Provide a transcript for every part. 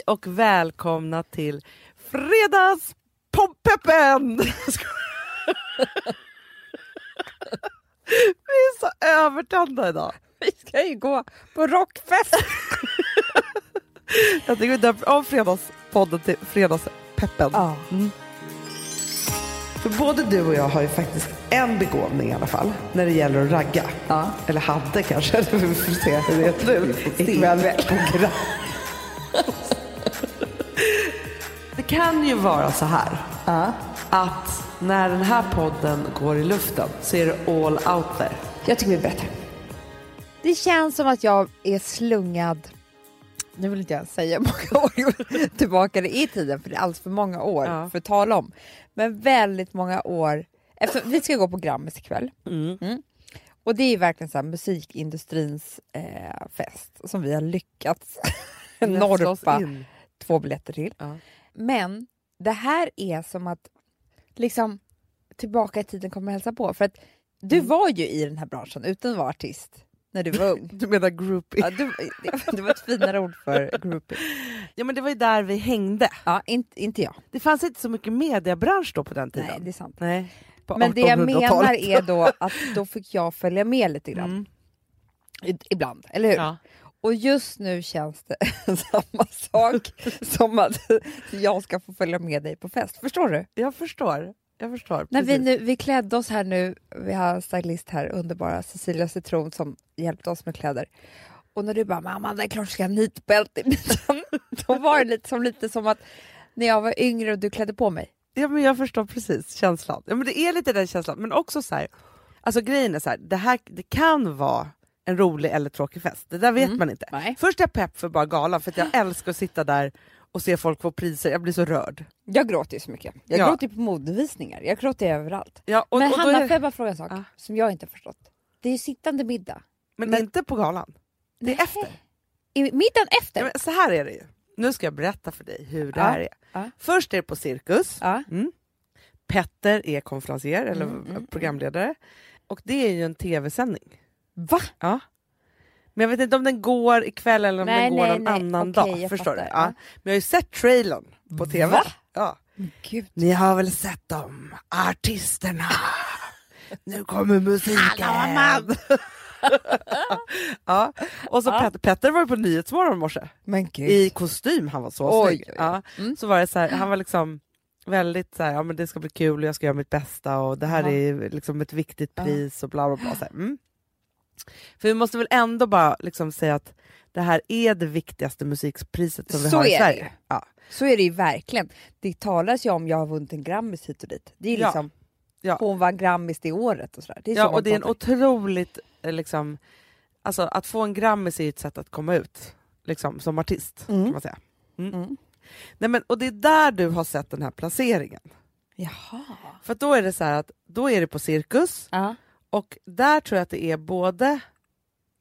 Hej och välkomna till Fredagspoppeppen! Vi är så övertända idag. Vi ska ju gå på rockfest. Jag tycker vi döper om Fredagspodden till Fredagspeppen. Ja. För både du och jag har ju faktiskt en begåvning i alla fall när det gäller att ragga. Ja. Eller hade kanske, vi får se hur det är nu. Ikväll på kan ju vara så här Ja. att när den här podden går i luften så är det all out there. Jag tycker vi berättar. Det känns som att jag är slungad, nu vill inte jag säga många år tillbaka det är i tiden för det är alldeles för många år Ja. för att tala om. Men väldigt många år, efter, vi ska gå på Grammis ikväll. Mm. Och det är verkligen så här musikindustrins eh, fest som vi har lyckats norpa två biljetter till. Ja. Men det här är som att liksom tillbaka i tiden kommer hälsa på. För att du Mm. var ju i den här branschen utan att vara artist när du var ung. Du menar groupie? Ja, du, det, var ett finare ord för groupie. Ja men det var ju där vi hängde. Ja, inte, inte jag. Det fanns inte så mycket mediebransch då på den tiden. Nej, det är sant. Nej, Men det jag 1800-talet. menar är då att då fick jag följa med lite grann. Mm. Ibland, eller hur? Ja. Och just nu känns det samma sak som att jag ska få följa med dig på fest. Förstår du? Jag förstår. Jag förstår. När vi, nu, vi klädde oss här nu, vi har stylist här, underbara Cecilia Citron som hjälpte oss med kläder. Och när du bara “mamma, det är klart du ska ha nitbälte i midjan”, då var det lite som, lite som att när jag var yngre och du klädde på mig. Ja men jag förstår precis känslan. Ja, men det är lite den känslan, men också så här. Alltså grejen är så här, det här det kan vara en rolig eller tråkig fest. Det där vet Mm. man inte. Nej. Först är jag pepp för bara galan, för att jag älskar att sitta där och se folk få priser. Jag blir så rörd. Jag gråter ju så mycket. Jag Ja. gråter på modevisningar, jag gråter överallt. Ja, och, Men och Hanna, är, får jag bara fråga en sak Ja. som jag inte har förstått? Det är ju sittande middag. men, men- inte på galan. Det är Nej. efter. I middagen efter? Men så här är det ju. Nu ska jag berätta för dig hur det Ja. här är. Ja. Först är det på Cirkus. Ja. Mm. Petter är konferencier eller Mm, mm, programledare. Och det är ju en tv-sändning. Va? Ja. Men jag vet inte om den går ikväll eller om Nej, den går nej, någon nej. annan Okej, dag. jag Förstår du? fattar. Ja. Ja. Men jag har ju sett trailern på tv. Va? Ja. Gud. Ni har väl sett dem? Artisterna! Nu kommer musiken! ja. Och så Ja. Petter, Petter var ju på Nyhetsmorgon i morse i kostym, han var så snygg. Ja. Mm. Så var det så här, han var liksom väldigt så här, ja men det ska bli kul och jag ska göra mitt bästa och det här Ja. är liksom ett viktigt pris och bla bla bla. Så här. Mm. För vi måste väl ändå bara liksom säga att det här är det viktigaste musikpriset som vi Så har i är Sverige. ju. Ja. Så är det ju verkligen. Det talas ju om jag har vunnit en Grammis hit och dit. Det är Ja. liksom, Ja. hon vann Grammis det året och sådär. Det är Ja, så och det är en otroligt, eh, liksom, alltså att få en Grammis är ju ett sätt att komma ut liksom, som artist. Mm. kan man säga. Mm. Nej, men, och det är där du har sett den här placeringen. Jaha. För då är det så här att då är det på Cirkus Ja. Och där tror jag att det är både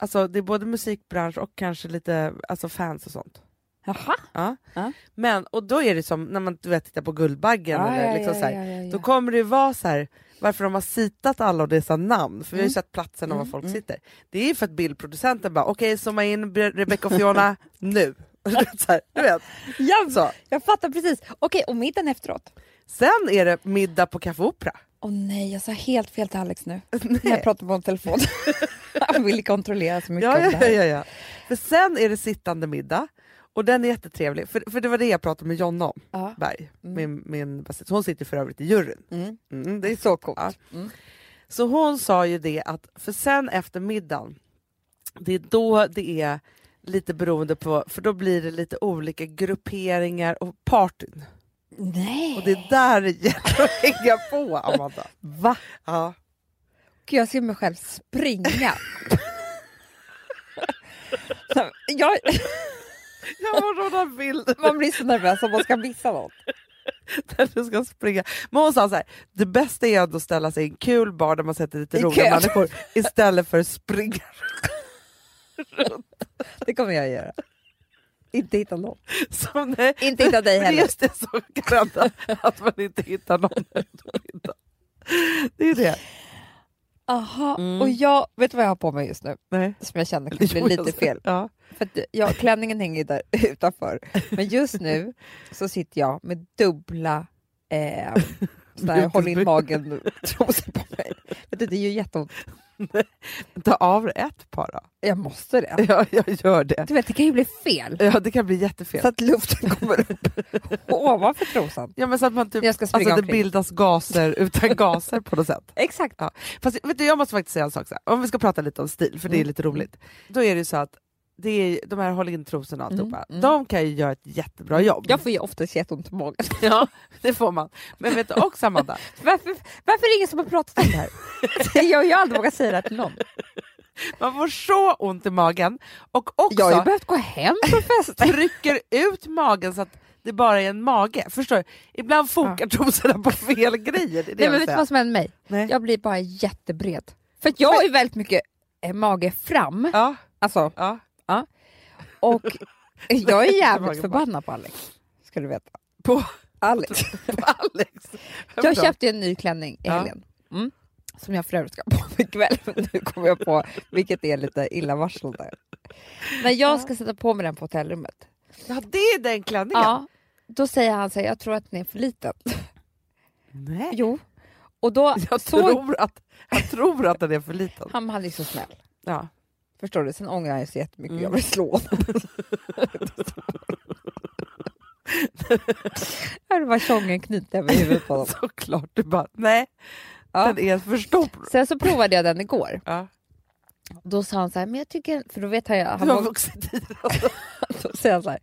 Alltså det är både musikbransch och kanske lite alltså fans och sånt. Jaha. Ja. Ja. Men, och då är det som när man du vet, tittar på Guldbaggen, Ja, eller ja, liksom så här, ja, ja, ja. då kommer det vara så här, varför de har sitat alla dessa namn, för vi har ju Mm. sett platsen och var Mm, folk mm. sitter. Det är ju för att bildproducenten bara, okej zooma in Rebecca och Fiona nu. Så här, du vet. Ja, Så. jag fattar precis. Okej, och middagen efteråt? Sen är det middag på Café Opera. Åh nej, jag sa helt fel till Alex nu. När Nej. jag pratade på en telefon. Han ville kontrollera så mycket Ja, om det här. ja, ja. För sen är det sittande middag och den är jättetrevlig. För, för det var det jag pratade med Jonna om, Ja. Berg, Mm. min, min basist. Hon sitter för övrigt i juryn. Mm. Mm, det är Så coolt. Mm. Så hon sa ju det att, för sen efter middagen, det är då det är lite beroende på, för då blir det lite olika grupperingar och partyn. Nej! Och det är där det gäller att hänga på, Amanda. Va? Ja. Gud, jag ser mig själv springa. jag, Jag får sådana bilder man blir så nervös om man ska missa något. där du ska springa. Men hon sa så här, det bästa är att ställa sig i en kul bar där man sätter lite I roliga kö. människor istället för att springa. Det kommer jag göra. Inte hitta någon. Som det, Inte hitta dig är heller. just det som kan hända, att man inte hittar någon. Det är det. Aha, Mm. och jag, vet du vad jag har på mig just nu? Nej. Som jag känner kan bli lite fel. Ja. För att, ja, klänningen hänger ju där utanför. Men just nu så sitter jag med dubbla eh, såna här håll in magen trosor på mig. Vet du, det gör jätteont. Ta av dig ett par då. Jag måste det. Ja, jag gör det. Du vet, det kan ju bli fel. Ja, det kan bli jättefel. Så att luften kommer upp ovanför trosan. ja, men så att man typ, Jag ska springa alltså det bildas gaser utan gaser på något sätt. Exakt. Fast vet du, jag måste faktiskt säga en sak, så här. om vi ska prata lite om stil, för det är Mm. lite roligt. Då är det ju så att det är, de här håll in-trosorna och Mm, alltihopa, mm. de kan ju göra ett jättebra jobb. Jag får ju oftast jätteont i magen. Ja, det får man. Men vet du också Amanda, Varför, varför är det ingen som har pratat om det här? Jag har ju aldrig vågat säga det till någon. man får så ont i magen och Jag har ju också behövt gå hem från fester. trycker ut magen så att det bara är en mage. Förstår du? Ibland fokar trosorna på fel grejer. Det är det Nej, men vet du vad som händer mig? Nej. Jag blir bara jättebred. För jag har ju väldigt mycket eh, mage fram. Ja, Alltså, ja. Och jag är jävligt förbannad på Alex. Ska du veta. På, Alex. på Alex. Jag köpte en ny klänning i Ja. helgen. Mm. Som jag för övrigt ska på mig ikväll. Nu kommer jag på vilket är lite illavarslande. När jag ska sätta på mig den på hotellrummet. Ja, det är den klänningen. Ja, då säger han så här, jag tror att den är för liten. Nej. Jo. Och då Jag såg tror, att, jag tror att den är för liten. han, han är så snäll. Ja. Förstår du? Sen ångrar jag så jättemycket. Mm. Jag vill slå honom. Hade bara tjongen knytnäve i huvudet på honom. Såklart. Du bara, nej, Ja. den är för stor. Sen så provade jag den igår. Ja. Då sa han så här, men jag tycker, för då vet han han Du har var, vuxit i då säger han så här,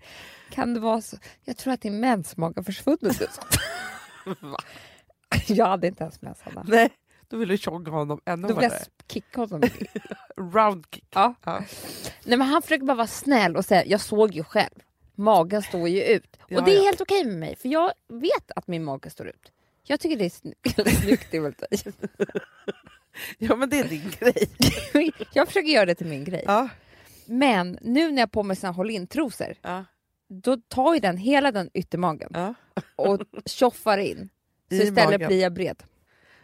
kan det vara så, jag tror att din mensmage har försvunnit. Jag hade inte ens mens Hanna. Nej, då vill du tjonga honom ännu Då vill jag hårdare. kicka honom. Round kick. Ja. Ja. Nej, men han försöker bara vara snäll och säga, jag såg ju själv, magen står ju ut. Ja, och det är ja. helt okej med mig, för jag vet att min mage står ut. Jag tycker det är sny- snyggt i ja, men det är din grej. Jag försöker göra det till min grej. Ja. Men nu när jag har på mig såna håll in-trosor, Ja. då tar ju den hela den yttermagen Ja. och tjoffar in. Så I istället magen. blir jag bred.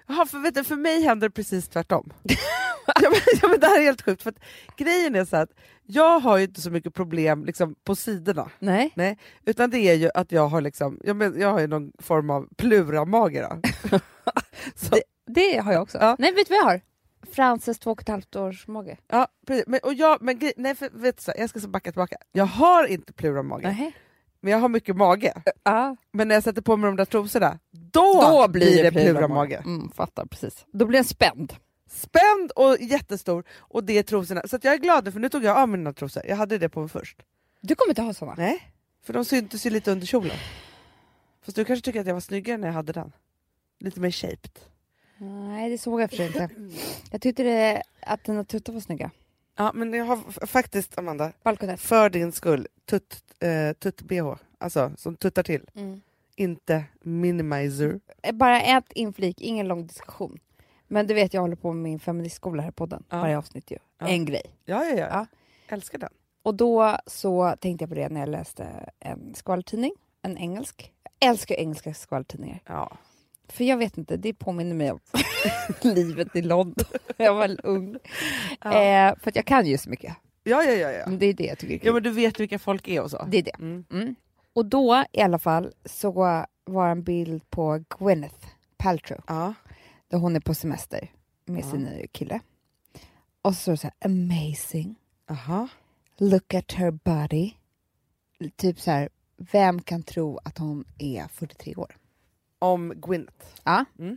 Jaha, för, vet du, för mig händer det precis tvärtom. ja, men, ja, men det här är helt sjukt. För att, grejen är så att jag har ju inte så mycket problem liksom, på sidorna. Nej. Nej, utan det är ju att jag har, liksom, jag, men, jag har ju någon form av pluramage. Det, det har jag också. Ja. Nej, vet du vad jag har? Frances två och ett halvt års mage. ja, precis. Men, och jag, men, nej, för, vet du, så, jag ska så backa tillbaka. Jag har inte pluramage, Nej. men jag har mycket mage. Ja. Men när jag sätter på mig de där trosorna, då, blir det pluramage. Mm, fattar precis. Då blir den spänd. Spänd och jättestor, och det är trosorna. Så jag är glad nu, för nu tog jag av mina trosor. Jag hade det på mig först. Du kommer inte ha såna? Nej, för de syntes ju lite under kjolen. Fast du kanske tycker att jag var snyggare när jag hade den? Lite mer shaped. Nej, det såg jag för inte. Jag tyckte det, att dina tuttar var snygga. Ja, men jag har faktiskt, Amanda, Balkonett. för din skull, tutt, eh, tutt-bh. Alltså, som tuttar till. Mm. Inte minimizer. Eh, Bara ett inflik, ingen lång diskussion. Men du vet, jag håller på med min feministskola här i podden. Ja. Varje avsnitt ju. Ja. En grej. Ja, ja, ja. Ja. Älskar den. Och då så tänkte jag på det när jag läste en skvallertidning. En engelsk. Jag älskar engelska skvallertidningar. Ja. För jag vet inte, det påminner mig om livet i London. jag var ung. Ja. Eh, för jag kan ju så mycket. Ja, ja, ja, ja. Men Det är det jag tycker är kul. Ja, men du vet vilka folk är och så. Det är det. Mm. Mm. Och då i alla fall så var en bild på Gwyneth Paltrow. Ja. Där hon är på semester med Ja. sin nya kille. Och så står det så här, amazing, Aha. look at her body. Typ så här, vem kan tro att hon är 43 år? Om Gwyneth. Ja. Mm.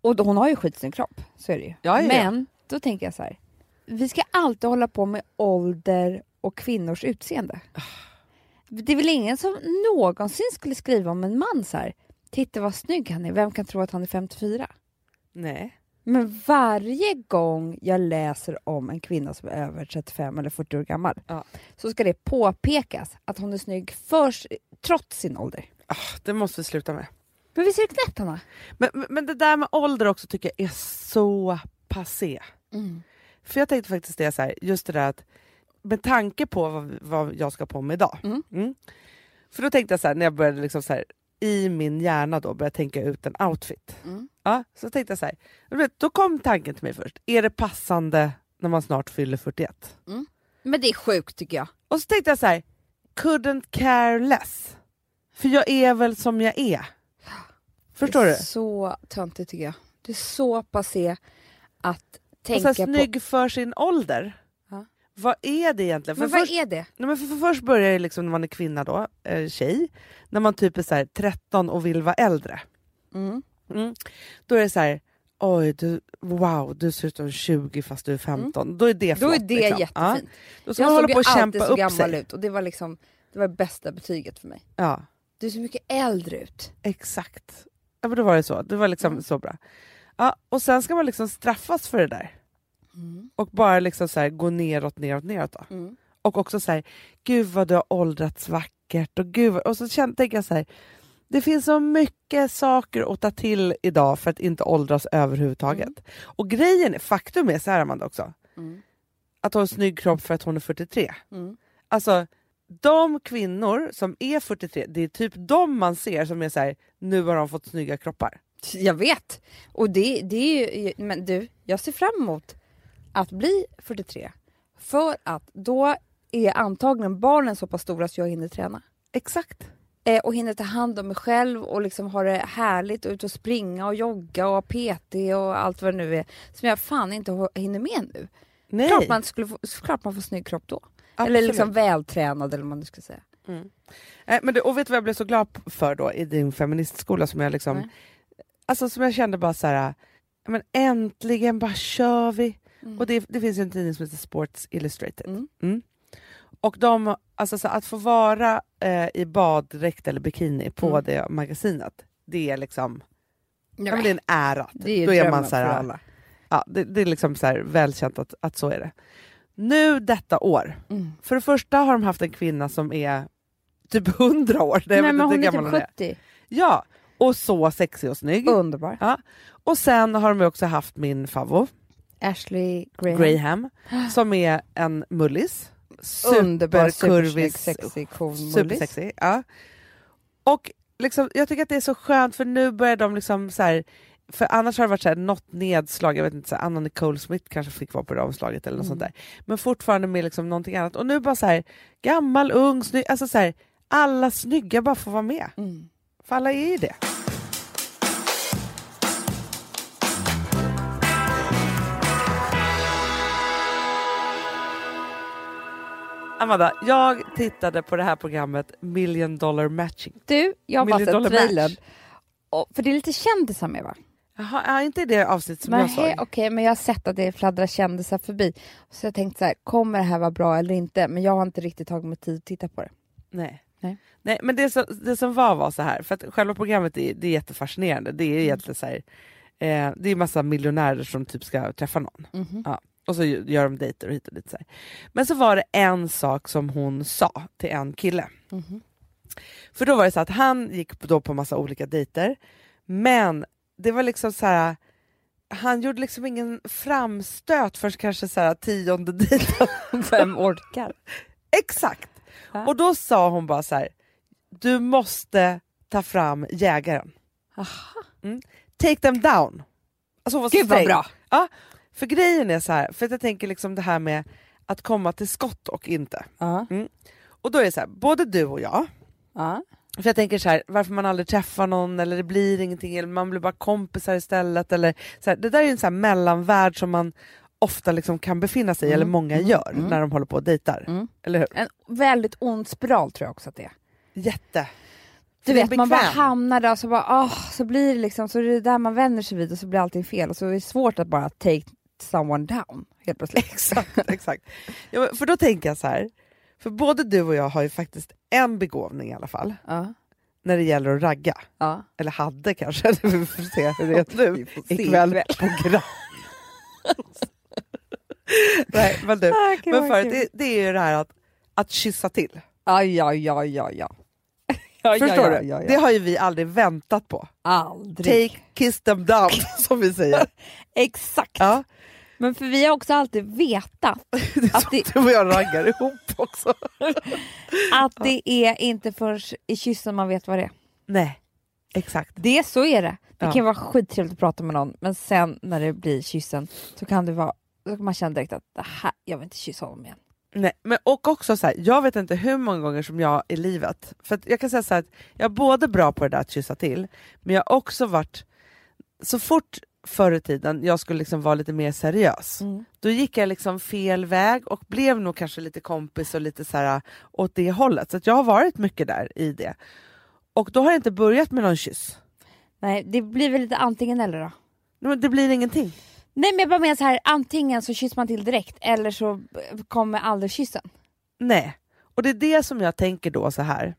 Och då, hon har ju skitsnygg kropp, så är det ju. Ja. Men då tänker jag så här, vi ska alltid hålla på med ålder och kvinnors utseende. Det är väl ingen som någonsin skulle skriva om en man så här, titta vad snygg han är, vem kan tro att han är 54? Nej. Men varje gång jag läser om en kvinna som är över 35 eller 40 år gammal Ja. så ska det påpekas att hon är snygg för, trots sin ålder. Ah, det måste vi sluta med. Men visst är det knäppt, Hanna? Men, men- det där med ålder också tycker jag är så passé. För jag tänkte faktiskt det så här, just det där att med tanke på vad, vad jag ska på mig idag. Mm. För då tänkte jag så här, när jag började liksom så här, i min hjärna då börja tänka ut en outfit. Mm. Ja, så tänkte jag så här, du då kom tanken till mig först, är det passande när man snart fyller 41? Men det är sjukt tycker jag. Och så tänkte jag så här, couldn't care less. För jag är väl som jag är. Förstår det du? är så töntigt tycker jag. Det är så passé att Och så här, tänka på... snygg för sin ålder. Vad är det egentligen? Men för vad först, är det? nej, men för, för först börjar det liksom när man är kvinna då, eh, tjej, när man typ är så här 13 och vill vara äldre. Mm. Mm. Då är det så här, oj, du, wow, du ser ut som 20 fast du är 15. Då är det Mm. Då är flott, det liksom. jättefint. Ja. Då ska Jag man hålla såg på och alltid kämpa upp gammal sig. ut och det var liksom det var bästa betyget för mig. Ja, Du ser mycket äldre ut. exakt. Ja, men då var det så. Det var liksom Mm. så bra. Ja, och sen ska man liksom straffas för det där. Mm. Och bara liksom så här, gå neråt, neråt, neråt. Då. Mm. Och också så här, gud vad du har åldrats vackert. Och, gud, vad- och så tänker jag så här, det finns så mycket saker att ta till idag för att inte åldras överhuvudtaget. Och grejen, faktum är så här Amanda också, Mm. att ha en snygg kropp för att hon är 43. Mm. Alltså de kvinnor som är 43, det är typ de man ser som är så här, nu har de fått snygga kroppar. Jag vet. Och det, det är ju, men du, jag ser fram emot att bli 43. För att då är antagligen barnen så pass stora så jag hinner träna. Exakt. Eh, och hinner ta hand om mig själv och liksom ha det härligt och ut och springa och jogga och ha PT och allt vad det nu är. Som jag fan inte hinner med nu. Nej, Klart man, skulle få, klart man får snygg kropp då. Eller absolut. liksom vältränad eller vad man nu ska säga. Eh, men du, och vet du vad jag blev så glad för då i din feministskola som jag liksom, Nej. alltså som jag kände bara så här, men äntligen bara kör vi. Mm. Och det, det finns en tidning som heter Sports Illustrated. Mm. Mm. Och de, alltså så att få vara eh, i baddräkt eller bikini på Mm. det magasinet, det är liksom, Ja, det är en ära. det är Då är man så här, alla. Ja, det, det är liksom så här välkänt att, att så är det. Nu detta år, Mm. för det första har de haft en kvinna som är typ 100 år. Nej men hon är typ hon är. 70. Ja, och så sexig och snygg. Underbar. Ja. Och sen har de också haft min favvo, Ashley Graham. Graham, som är en mullis. Underbar, Superkurvis, sexig, cool mullis. supersexig. Ja. Och liksom, jag tycker att det är så skönt för nu börjar de liksom så här, för annars har det varit så här, något nedslag, jag vet inte, så här, Anna Nicole Smith kanske fick vara på det omslaget eller något Mm. sånt där. Men fortfarande med liksom någonting annat. Och nu bara så här, gammal, ung, snygg, alltså så här, alla snygga bara får vara med. Mm. För alla är ju det. Amanda, jag tittade på det här programmet Million Dollar Matching. Du, jag har bara sett trailern. För det är lite kändisar med va? Jaha, är inte det avsnitt som jag Nej, såg? okej, men jag har sett att det fladdrar kändisar förbi. Så jag tänkte så här, kommer det här vara bra eller inte? Men jag har inte riktigt tagit mig tid att titta på det. Nej. Nej. Nej, men det som, det som var var så här, för att själva programmet är, det är jättefascinerande. Det är egentligen så här, eh, det är massa miljonärer som typ ska träffa någon. Ja. Och så gör de dejter och hit och dit. Så här. Men så var det en sak som hon sa till en kille. Mhm. För då var det så att han gick på- då på massa olika dejter, men det var liksom så här. Han gjorde liksom ingen framstöt för kanske så här tionde dejten. Vem orkar? Exakt! Ja. Och då sa hon bara så här. du måste ta fram jägaren. Mm. Take them down. Alltså hon var så Gud vad bra! Ja, för grejen är så här, för att jag tänker liksom det här med att komma till skott och inte. Ja. Och då är det så här, både du och jag, Ja. för jag tänker så här, varför man aldrig träffar någon eller det blir ingenting eller man blir bara kompisar istället. Eller, så här, det där är en så mellanvärld som man ofta liksom kan befinna sig i, Mm, eller många mm, gör mm. när de håller på och dejtar. Mm. Eller hur? En väldigt ond spiral tror jag också att det är. Jätte. Du det vet, man bara hamnar där och så bara, åh, så blir det liksom, så är det där man vänder sig vid och så blir allting fel och så är det svårt att bara take someone down helt plötsligt. Exakt, exakt. Ja, för då tänker jag så här, för både du och jag har ju faktiskt en begåvning i alla fall, Ja. när det gäller att ragga. Ja. Eller hade kanske, vi får se hur det är nu ikväll på Grand. Nej, men du, Ah, gud, men kul. det, det är ju det här att, att kyssa till. Ja, ja, ja, ja, ja. ja Förstår ja, du? Ja, ja. Det har ju vi aldrig väntat på. Aldrig. Take, kiss them down, som vi säger. Exakt. Ja, Men för vi har också alltid vetat det Att det- du och jag raggar ihop också. att det är inte först i kyssen man vet vad det är. Nej, Exakt. Det, så är det. Det Ja. kan vara skittrevligt att prata med någon men sen när det blir kyssen så kan det vara, då kan man känna direkt att det här, jag vill inte kyssa honom igen. Nej, men och också så här, jag vet inte hur många gånger som jag i livet, för jag kan säga så här att jag är både bra på det där att kyssa till, men jag har också varit, så fort förr i tiden jag skulle liksom vara lite mer seriös, då gick jag liksom fel väg och blev nog kanske lite kompis och lite så här åt det hållet. Så jag har varit mycket där i det. Och då har det inte börjat med någon kyss. Nej, det blir väl lite antingen eller då. Men Det blir ingenting. Nej men jag bara menar så här, antingen så kysser man till direkt eller så eh, kommer aldrig kyssen. Nej, och det är det som jag tänker då så här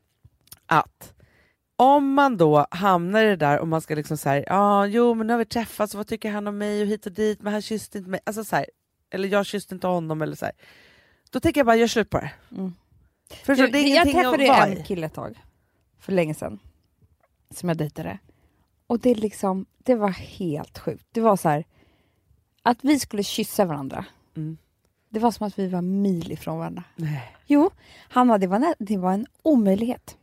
att om man då hamnar i det där och man ska liksom säga ja jo men nu har vi träffats och vad tycker han om mig och hit och dit men han kysste inte mig, alltså så här, eller jag kysste inte honom eller så här. Då tänker jag bara gör slut på det. Mm. Förstår? Du, Det är jag träffade vara en kille ett tag, för länge sedan, som jag dejtade. Och det, liksom, det var helt sjukt. Det var så här, att vi skulle kyssa varandra, Mm. det var som att vi var mil ifrån varandra. Nej. Jo, Hanna, det var, det var en omöjlighet.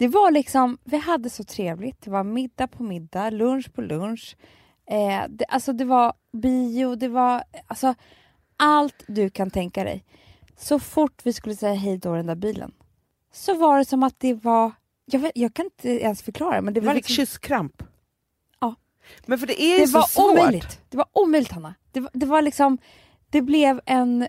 Det var liksom, vi hade så trevligt. Det var middag på middag, lunch på lunch. Eh, det, alltså det var bio, det var alltså allt du kan tänka dig. Så fort vi skulle säga hej då i den där bilen så var det som att det var, jag, vet, jag kan inte ens förklara men det Vi var fick liksom, kysskramp. Ja. Men för det är ju det så var svårt. omöjligt. Det var omöjligt Hanna. Det var, det var liksom, det blev en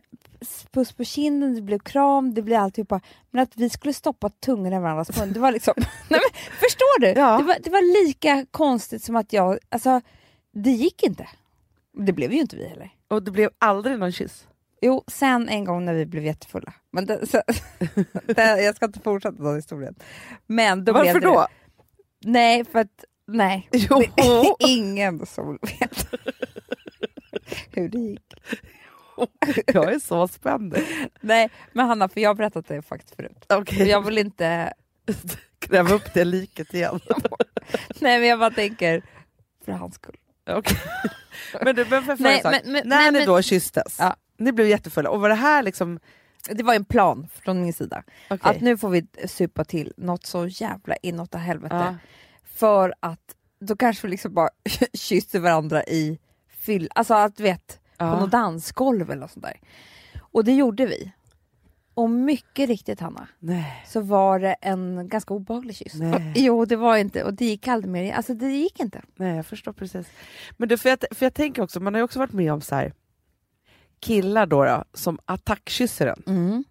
puss på kinden, det blev kram, det blev alltihopa. Men att vi skulle stoppa tungan i varandras mun, det var liksom... nej men, förstår du? Ja. Det, var, det var lika konstigt som att jag... Alltså, det gick inte. Det blev ju inte vi heller. Och det blev aldrig någon kyss. Jo, sen en gång när vi blev jättefulla. Men det, så, det, jag ska inte fortsätta den historien. Men då Varför då? Nej, för att... Nej. Jo. Ingen som vet hur det gick. Jag är så spänd. Nej, men Hanna, för jag har berättat det faktiskt förut. Okej, Jag vill inte... gräv upp det liket igen. Nej, men jag bara tänker för hans skull. Okej. Men du, men för Nej, sak, men- men- när nej, ni men- då kysstes, Ja. ni blev jättefulla, och var det här liksom... Det var en plan från min sida. okej. Att nu får vi supa till något så jävla inåt helvete. Ja. För att då kanske vi liksom bara kysser varandra i fyll... Alltså att du vet, på Ja. något dansgolv eller något sånt där. Och det gjorde vi. Och mycket riktigt Hanna, Nej. så var det en ganska obehaglig kyss. Nej. Jo, det var inte. Och det gick aldrig mer. Alltså det gick inte. Nej, jag förstår precis. Men du, för, jag, för jag tänker också, man har ju också varit med om så här killar då, då som attackkysser en. Mm.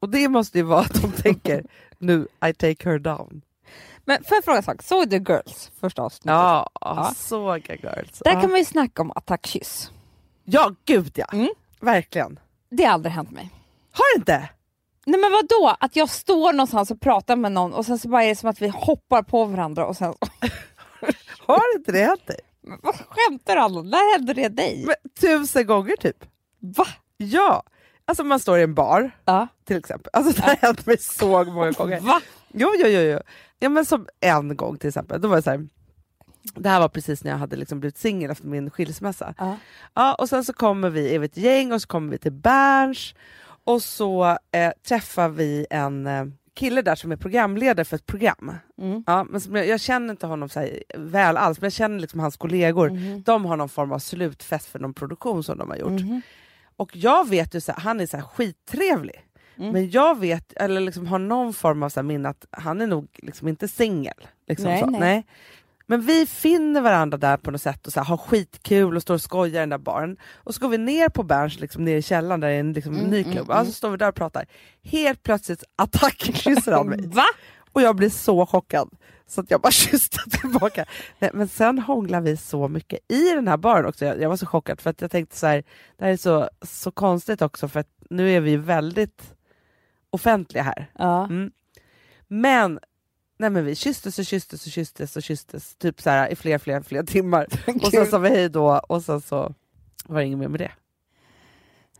Och det måste ju vara att de tänker nu I take her down. Men får jag fråga en sak? Såg du Girls första avsnittet? Ja, Ja. såg jag girls. Där ja. kan man ju snacka om attackkyss. Ja, gud ja. Mm. Verkligen. Det har aldrig hänt mig. Har det inte? Nej men vad då? Att jag står någonstans och pratar med någon och sen så bara är det som att vi hoppar på varandra och sen... Har inte det hänt dig? Men vad skämtar Anna? När hände det dig? Men, tusen gånger typ. Va? Ja. Alltså man står i en bar Ja. till exempel. Alltså det har hänt mig så många gånger. Va? Jo, jo, jo, jo. Ja, men som en gång till exempel, då var det så här, det här var precis när jag hade liksom blivit singel efter min skilsmässa. Ja. Ja, och sen så kommer vi, är vi ett gäng och så kommer vi till Berns och så eh, träffar vi en eh, kille där som är programledare för ett program. Mm. Ja, men jag, jag känner inte honom så väl alls, men jag känner liksom hans kollegor. Mhm. De har någon form av slutfest för någon produktion som de har gjort. Mhm. Och jag vet ju så här, han är så här skittrevlig. Mm. Men jag vet, eller liksom har någon form av så minne att han är nog liksom inte singel. Liksom Nej, så. nej. Men vi finner varandra där på något sätt och så här, har skitkul och står och skojar i den där baren. Och så går vi ner på Berns, liksom, ner i källaren där det är en liksom, Mm, ny mm, klubb. mm. Ja, så står vi där och pratar. Helt plötsligt attackkysser han mig. Va? Och jag blir så chockad. Så att jag bara kysste tillbaka. Nej, men sen hånglar vi så mycket i den här baren också. Jag, jag var så chockad för att jag tänkte så här, det här är så, så konstigt också för att nu är vi väldigt offentliga här. Ja. Mm. Men, nej men vi kysstes och kysstes och kysstes och kysstes typ så här, i fler, fler, fler timmar. Och sen sa vi hej då och sen så var det inget mer med det.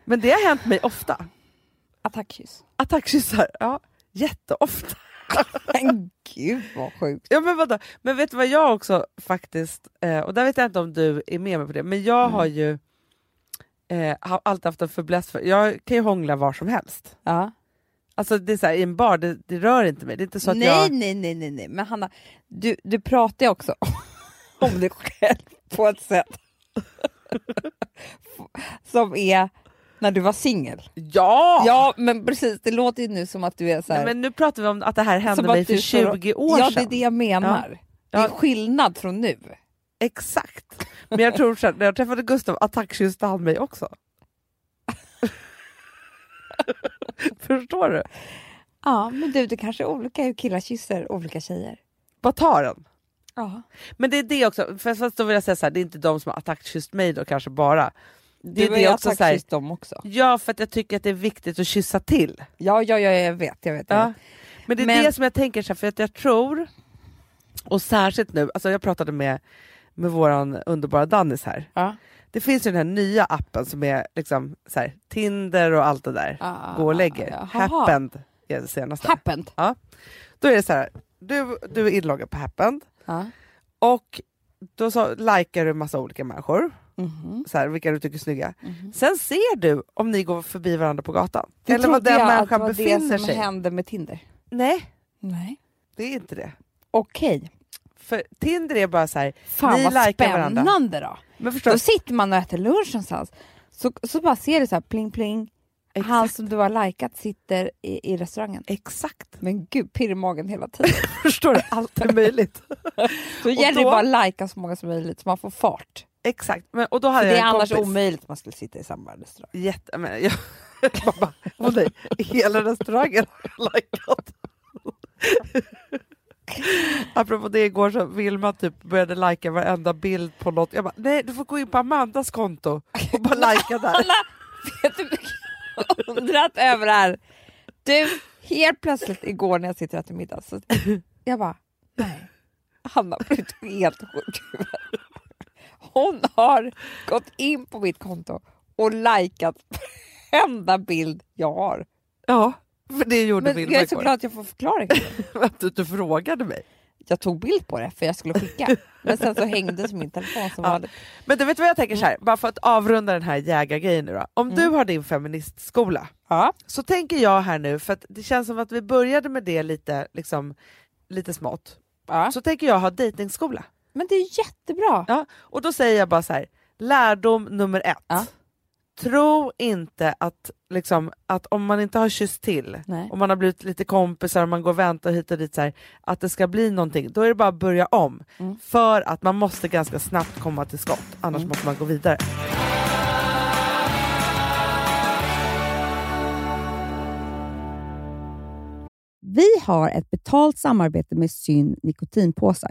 Men det har hänt mig ofta. Attackkyss. Attackkyssar, ja jätteofta. Men gud vad sjukt. Ja, men, vadå? men vet du vad jag också faktiskt, eh, och där vet jag inte om du är med mig på det, men jag Mm. har ju eh, har alltid haft en fäbless för, jag kan ju hångla var som helst. Ja. Alltså det är så här, i en bar, det, det rör inte mig. Det är inte så att nej, jag... nej, nej, nej, nej. Men Hanna, du, du pratar ju också om dig själv på ett sätt som är när du var singel. Ja! Ja, men precis. Det låter ju nu som att du är så här... Nej, men nu pratar vi om att det här hände att mig för du står och- 20 år Ja, sedan. det är det jag menar. Det är Ja. skillnad från nu. Exakt. Men jag tror så här, när jag träffade Gustav attackkysste han mig också. Förstår du? Ja, men du, det kanske är olika hur killar kysser olika tjejer. Vad tar den? Ja. Men det är det också, för fast då vill jag säga så här, det är inte de som har attackkysst mig då kanske bara. Det Du är har det också så här, dem också. Ja, för att jag tycker att det är viktigt att kyssa till. Ja, ja, ja, jag vet. Jag vet, jag Ja. vet. Men det är Men- det som jag tänker, så här, för att jag tror, och särskilt nu, alltså jag pratade med, med våran underbara Dannis här. Ja. Det finns ju den här nya appen som är liksom så här, Tinder och allt det där. Ah, Gå och lägger. jaha. Happened är det senaste. Happened. Då är det så här, du, du är inloggad på Happened Ja. och då så likar du massa olika människor, Mhm. så här, vilka du tycker är snygga. Mhm. Sen ser du om ni går förbi varandra på gatan. Det Eller trodde den jag att det människan var befinner det som sig. hände med Tinder. Nej, Nej. det är inte det. Okej. För Tinder är bara så här, Fan Ni vad likar varandra. spännande då. men förstår Då sitter man och äter lunch någonstans. Så, så bara ser du så här pling pling. Exakt. Han som du har likat sitter i, i restaurangen. Exakt. Men gud, pirr i magen hela tiden. Förstår du? Allt är möjligt. Så gäller det då- bara att lika så många som möjligt så man får fart. Exakt. Men, och då För hade det jag är annars kompis. omöjligt att man skulle sitta i samma restaurang. Jätte, men, jag, jag bara, åh nej, hela restaurangen har likat. Apropå det igår så Vilma typ började lajka varenda bild på något. Jag bara, nej du får gå in på Amandas konto och bara lajka där. Alla, vet du hur mycket jag har undrat över det här? Du, helt plötsligt igår när jag sitter och äter middag så jag bara, nej, Hanna har blivit helt sjuk. Hon har gått in på mitt konto och likat varenda bild jag har. Ja, för det gjorde Men Vilma jag är så igår. glad att jag får förklaring. Att du, du frågade mig. Jag tog bild på det för jag skulle skicka, men sen så hängde min telefon som Ja. vanligt. Men du vet vad jag tänker så här, bara för att avrunda den här jägargrejen nu då. Om Mm. du har din feministskola Ja. så tänker jag här nu, för det känns som att vi började med det lite, liksom, lite smått. Ja. Så tänker jag ha dejtingskola. Men det är jättebra. Ja, och då säger jag bara så här, lärdom nummer ett. Tro inte att, liksom, att om man inte har kysst till, Nej. om man har blivit lite kompisar och man går och väntar hit och dit, så här, att det ska bli någonting. Då är det bara att börja om. Mm. För att man måste ganska snabbt komma till skott, annars Mm. måste man gå vidare. Vi har ett betalt samarbete med Syn nikotinpåsar.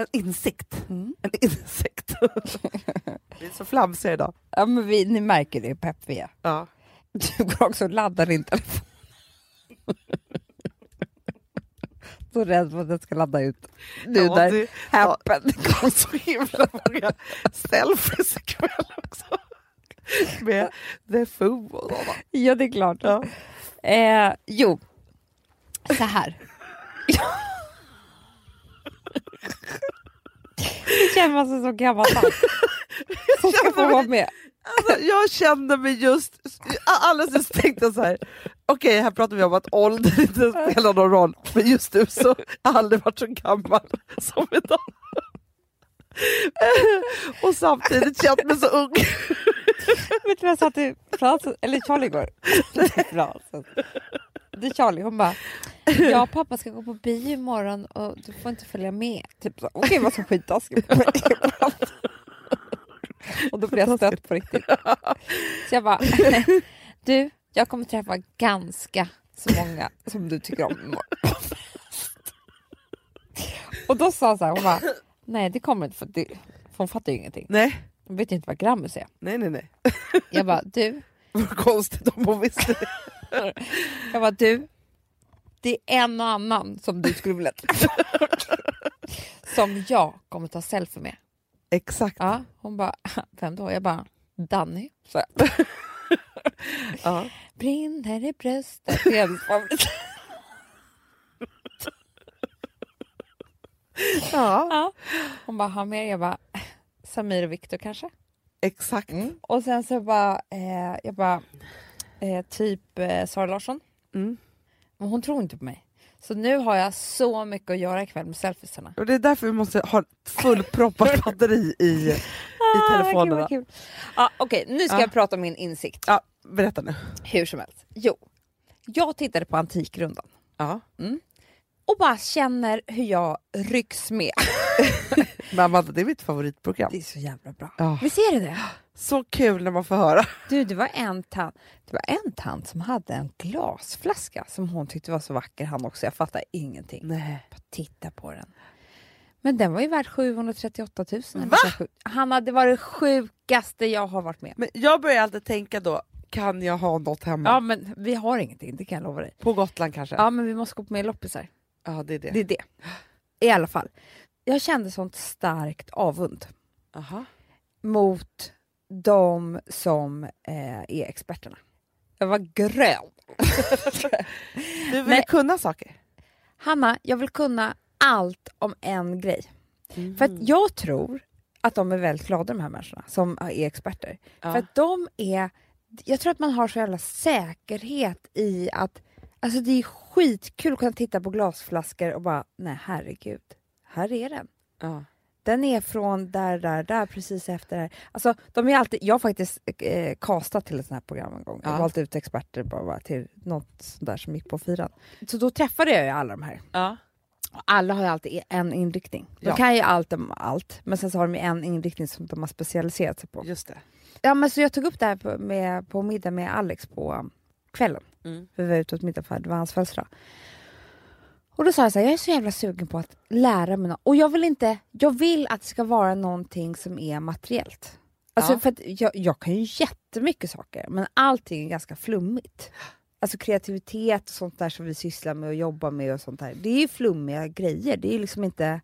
En insikt. Mm. En insikt. vi är så flamsiga idag. Ja, men vi, ni märker det hur pepp vi är. Ja. Du går också och laddar din telefon. Så rädd för att den ska ladda ut. Nu Ja, när happen Det kom så himla många selfies ikväll också. Med The Foo och sådana. Ja, det är klart. Ja. Eh, jo, så här. Det känner sig som gammal tant som ska få vara med. Alltså, jag kände mig just, alldeles just tänkte jag så här. okej här pratar vi om att ålder inte spelar någon roll, men just nu så har jag aldrig varit så gammal som idag. Och samtidigt känt mig så ung. Vet du vad jag sa till Frances, eller Charlie igår? Är Charlie, hon bara Jag och pappa ska gå på bio imorgon och du får inte följa med. Typ så. Okej, vad så skittaskigt. och då blev jag stött på riktigt. Så jag bara, du, jag kommer träffa ganska så många som du tycker om imorgon. och då sa hon så här, hon bara, nej det kommer inte för, det, för hon fattar ju ingenting. Nej, Hon vet ju inte vad Grammus är. nej, nej. nej. Jag bara, du, Vad konstigt om hon visste det. Jag bara, du, det är en och annan som du skulle vilja träffa. som jag kommer ta selfie med. Exakt. Ja, hon bara, vem då? Jag bara, Danny. Så Ja. Brinner i bröstet. Det är hennes favorit. ja, Ja. Hon bara, ha mer? Jag bara, Samir och Viktor kanske? Exakt. Och sen så bara, eh, jag bara, eh, typ eh, Sara Larsson. Mm. Men hon tror inte på mig. Så nu har jag så mycket att göra ikväll med selfiesarna. Och det är därför vi måste ha fullproppat batteri i, i telefonerna. Ah, gud, vad kul. Ja, Okej, nu ska Ja. jag prata om min insikt. Ja, berätta nu. Hur som helst. Jo, jag tittade på Antikrundan. Ja. Och bara känner hur jag rycks med. Men Amanda, det är mitt favoritprogram. Det är så jävla bra. Ja. Visst är det det? Så kul när man får höra. Du, det var en tant, det var en tant som hade en glasflaska som hon tyckte var så vacker han också. Jag fattar ingenting. Nej. Bara titta på den. Men den var ju värd 738 000. eller Va? så sjukt. Hanna, det var det sjukaste jag har varit med. Men jag börjar alltid tänka då, kan jag ha något hemma? Ja, men vi har ingenting, det kan jag lova dig. På Gotland kanske? Ja, men vi måste gå på mer loppisar. Ja, det är det. Det är det. I alla fall. Jag kände sånt starkt avund Aha. mot de som eh, är experterna. Jag var grön. Du vill Nej. kunna saker? Hanna, jag vill kunna allt om en grej. För att jag tror att de är väldigt glada de här människorna som är experter. Ja. För att de är, jag tror att man har så jävla säkerhet i att, alltså det är skitkul att kunna titta på glasflaskor och bara, nej herregud, här är den. Ja. Den är från där, där, där, precis efter det här. Alltså, de är alltid, jag har faktiskt eh, castat till ett sånt här program en gång. Jag Ja. valt ut experter bara, till något sånt där som gick på fyran. Så då träffade jag ju alla de här. Ja. Och alla har ju alltid en inriktning. De Ja. kan ju allt om allt, men sen så har de ju en inriktning som de har specialiserat sig på. Just det. Ja, men så jag tog upp det här på, med, på middag med Alex på um, kvällen. Mm. För vi var ute åt middag för det var hans födelsedag. Och då sa jag så här, jag är så jävla sugen på att lära mig något. Och jag vill inte, jag vill att det ska vara någonting som är materiellt. Alltså Ja. för jag, jag kan ju jättemycket saker, men allting är ganska flummigt. Alltså kreativitet och sånt där som vi sysslar med och jobbar med och sånt där. Det är ju flummiga grejer, det är liksom inte...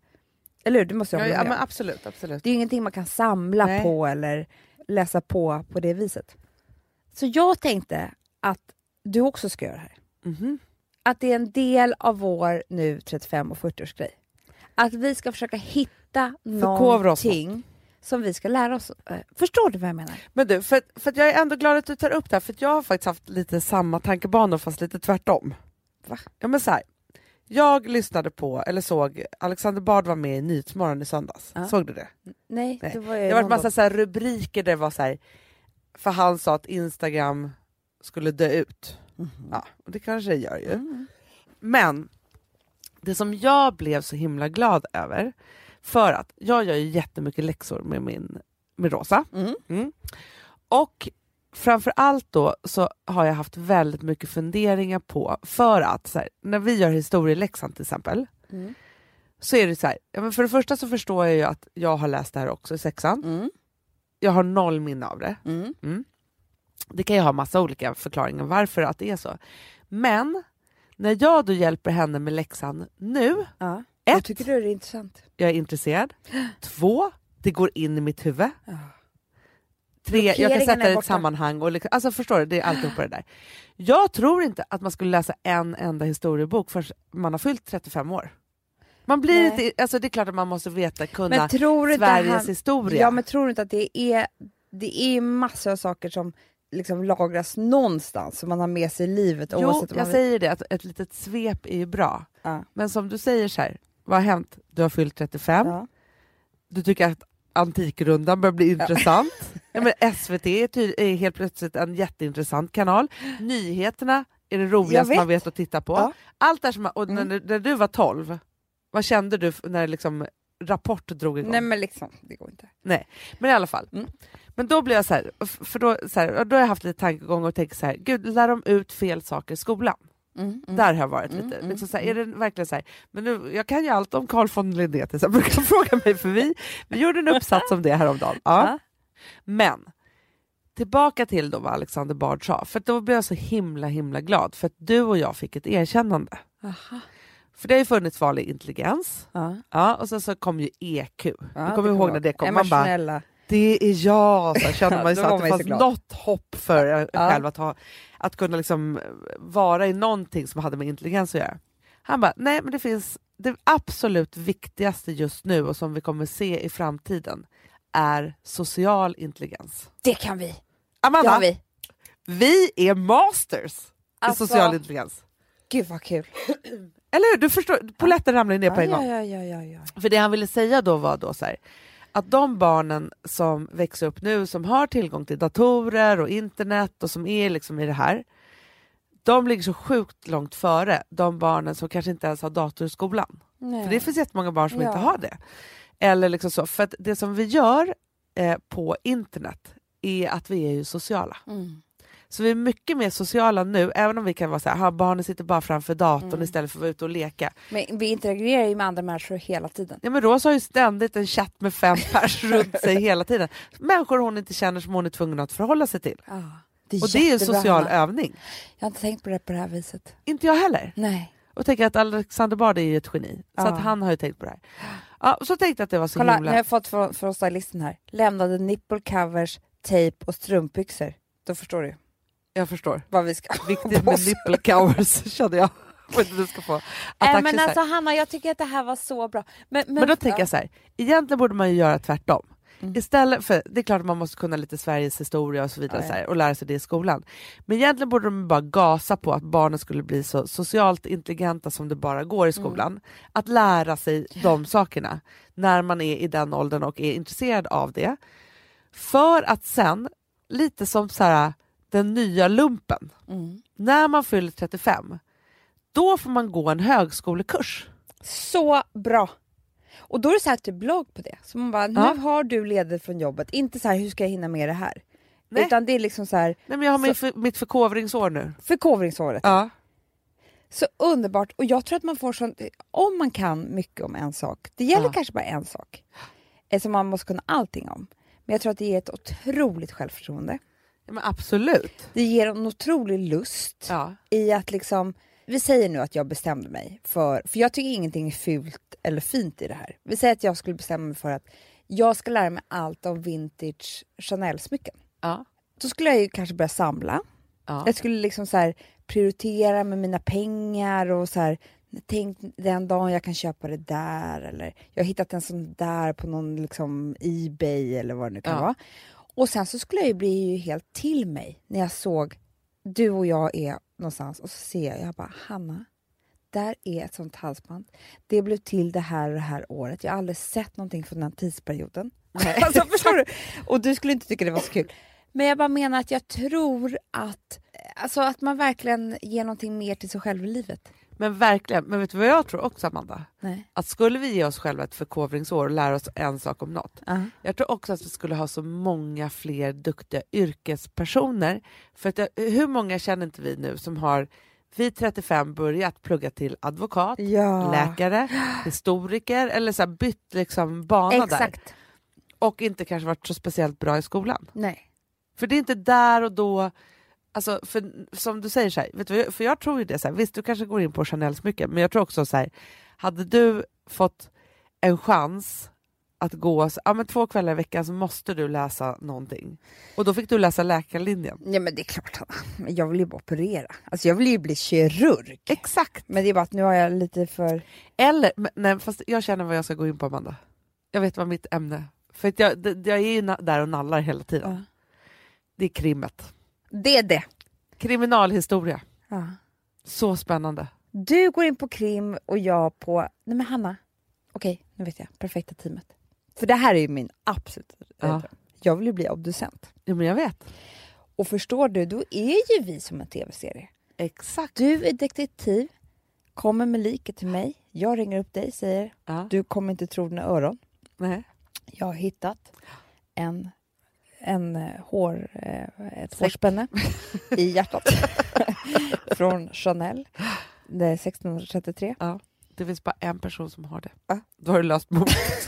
Eller hur? Det måste jag Ja, hålla ja, med om. absolut, absolut. Det är ju ingenting man kan samla Nej. på eller läsa på på det viset. Så jag tänkte att du också ska göra det här. Mhm. Att det är en del av vår nu 35 och 40-årsgrej. Att vi ska försöka hitta någonting som vi ska lära oss. Eh, Förstår du vad jag menar? Men du, för, för jag är ändå glad att du tar upp det här, för jag har faktiskt haft lite samma tankebanor fast lite tvärtom. Va? Ja men så här. Jag lyssnade på, eller såg, Alexander Bard var med i Nyhetsmorgon i söndags. Ja. Såg du det? Nej, Nej. det var ju Det var någon massa så rubriker där det var så här, för han sa att Instagram skulle dö ut. Mhm. Ja, och det kanske det gör ju. Mm. Men det som jag blev så himla glad över, för att jag gör ju jättemycket läxor med min med Rosa. Mm. Mm. Och framför allt då så har jag haft väldigt mycket funderingar på, för att här, när vi gör historieläxan till exempel, Mm. så är det så här, ja, men för det första så förstår jag ju att jag har läst det här också i sexan. Mm. Jag har noll minne av det. Mm. Det kan ju ha massa olika förklaringar varför att det är så. Men när jag då hjälper henne med läxan nu, Ja. Jag ett, tycker du det är intressant. jag är intresserad. Två, det går in i mitt huvud. Ja. Tre, jag kan sätta det i ett sammanhang. Och liksom, alltså förstår du, det är alltihopa det där. Jag tror inte att man skulle läsa en enda historiebok förrän man har fyllt 35 år. Man blir Nej. lite, alltså det är klart att man måste veta, kunna inte Sveriges han- historia. Ja, men tror du inte att det är, det är massor av saker som liksom lagras någonstans som man har med sig i livet jo, oavsett jag man säger det, att ett litet svep är ju bra. Ja. Men som du säger så här, vad har hänt? Du har fyllt 35, Ja. du tycker att Antikrundan börjar bli intressant. Ja, men SVT är, ty- är helt plötsligt en jätteintressant kanal. Nyheterna är det roligaste vet. man vet att titta på. Ja. Allt det här som, och Mm. när, när du var 12, vad kände du när liksom Rapport drog igång? Nej men liksom, det går inte. Men i alla fall. Mm. Men då blir jag så här, för då, så här, då har jag haft lite tankegång och tänkt så här, gud lär de ut fel saker i skolan? Mm, mm. Där har jag varit Mm, lite. mm, liksom så här, är det verkligen så här, men nu, jag kan ju allt om Carl von Linné till exempel, kan fråga mig för vi, vi gjorde en uppsats om det häromdagen. Ja. Men tillbaka till då vad Alexander Bard sa, för då blev jag så himla himla glad för att du och jag fick ett erkännande. Aha. För det har ju funnits vanlig intelligens, Ja. ja, och sen så kom ju EQ. Ja, du kommer ihåg när det kom? Man bara, Emotionella. Det är jag! Så kände man ju att det fanns glad. något hopp för en Ja. själv att, ha, att kunna liksom vara i någonting som hade med intelligens att göra. Han bara, nej men det finns, det absolut viktigaste just nu och som vi kommer se i framtiden är social intelligens. Det kan vi. Amanda, har vi. vi är masters Alltså- i social intelligens. Gud vad kul. Eller hur? Du förstår, polletten ramlar ner på en ja, gång. ja, ja, ja, ja. För det han ville säga då var då så här, att de barnen som växer upp nu som har tillgång till datorer och internet och som är liksom i det här, de ligger så sjukt långt före de barnen som kanske inte ens har dator i skolan. Nej. För det finns jättemånga barn som Ja. inte har det. Eller liksom så, för att det som vi gör eh, på internet är att vi är ju sociala. Mm. Så vi är mycket mer sociala nu, även om vi kan vara så här, "Ha, barnen sitter bara framför datorn Mm. istället för att vara ute och leka. Men vi interagerar ju med andra människor hela tiden. Ja, men Rosa har ju ständigt en chatt med fem pers runt sig hela tiden. Människor hon inte känner som hon är tvungen att förhålla sig till. Ja, det Och det är en jättebra, social Hanna. övning. Jag har inte tänkt på det på det här viset. Inte jag heller. Nej. Och tänker att Alexander Bard är ju ett geni. Så Ja. att han har ju tänkt på det här. Ja, så tänkte jag att det var så Kolla, nu himla... har jag fått från, från stylisten här. Lämnade nipple covers, tejp och strumpbyxor. Då förstår du Jag förstår. vad vi ska Viktigt med nipple covers kände jag. Du ska få attacker men alltså Hanna, jag tycker att det här var så bra. Men, men, Men då tänker jag så här, egentligen borde man ju göra tvärtom. Mm. Istället för, det är klart att man måste kunna lite Sveriges historia och så vidare Ja, ja. Så här, och lära sig det i skolan. Men egentligen borde de bara gasa på att barnen skulle bli så socialt intelligenta som det bara går i Mm. skolan. Att lära sig de sakerna när man är i den åldern och är intresserad av det. För att sen, lite som så här, den nya lumpen, Mm. när man fyller 35, då får man gå en högskolekurs. Så bra! Och då är det så här typ blogg på det. Så man bara, Ja. nu har du ledigt från jobbet. Inte så här, hur ska jag hinna med det här? Nej. Utan det är liksom så här, Nej, men jag har Så- för, mitt förkovringsår nu. förkovringsåret. Ja. Så underbart. Och jag tror att man får sånt, om man kan mycket om en sak, det gäller Ja. kanske bara en sak, eh, som man måste kunna allting om. Men jag tror att det ger ett otroligt självförtroende. Ja, men absolut. Det ger en otrolig lust Ja. i att liksom, vi säger nu att jag bestämde mig för, för jag tycker ingenting är fult eller fint i det här. Vi säger att jag skulle bestämma mig för att jag ska lära mig allt om vintage Chanel-smycken. Ja. Då skulle jag ju kanske börja samla. Ja. Jag skulle liksom så här prioritera med mina pengar och så här, tänk den dagen jag kan köpa det där eller jag har hittat en sån där på någon liksom Ebay eller vad det nu kan Ja. vara. Och sen så skulle jag ju bli ju helt till mig när jag såg du och jag är någonstans och så ser jag, jag bara Hanna, där är ett sånt halsband. Det blev till det här och det här året. Jag har aldrig sett någonting från den tidsperioden. alltså, förstår du? Och du skulle inte tycka det var så kul. Men jag bara menar att jag tror att, alltså att man verkligen ger någonting mer till sig själv i livet. Men verkligen, men vet du vad jag tror också Amanda? Nej. Att skulle vi ge oss själva ett förkovringsår och lära oss en sak om något. Jag tror också att vi skulle ha så många fler duktiga yrkespersoner. För att hur många känner inte vi nu som har vid 35 börjat plugga till advokat, Ja. läkare, historiker eller så bytt liksom bana där. Exakt. Och inte kanske varit så speciellt bra i skolan. Nej. För det är inte där och då, alltså för, som du säger, så här, vet du, för jag tror ju det, så här, visst du kanske går in på Chanel-smycken, men jag tror också så här, hade du fått en chans att gå så, ja, men två kvällar i veckan så måste du läsa någonting. Och då fick du läsa läkarlinjen. Ja men det är klart, jag vill ju bara operera. Alltså jag vill ju bli kirurg. Exakt! Men det är bara att nu har jag lite för... Eller, men, nej, fast jag känner vad jag ska gå in på Amanda. Jag vet vad mitt ämne, för att jag, jag är ju där och nallar hela tiden. Ja. Det är krimmet. Det är det. Kriminalhistoria. Ja. Så spännande. Du går in på krim och jag på... Nej men Hanna. Okej, nu vet jag. Perfekta teamet. För det här är ju min absolut Ja. Jag vill ju bli obducent. Ja, men jag vet. Och förstår du, då är ju vi som en tv-serie. Exakt. Du är detektiv, kommer med liket till mig. Jag ringer upp dig säger Ja. du kommer inte tro dina öron. Nej. Jag har hittat en, en eh, hår, eh, ett Säck. hårspänne i hjärtat från Chanel. Det är 1633. Det finns bara en person som har det. Ja. Då har du löst mordet.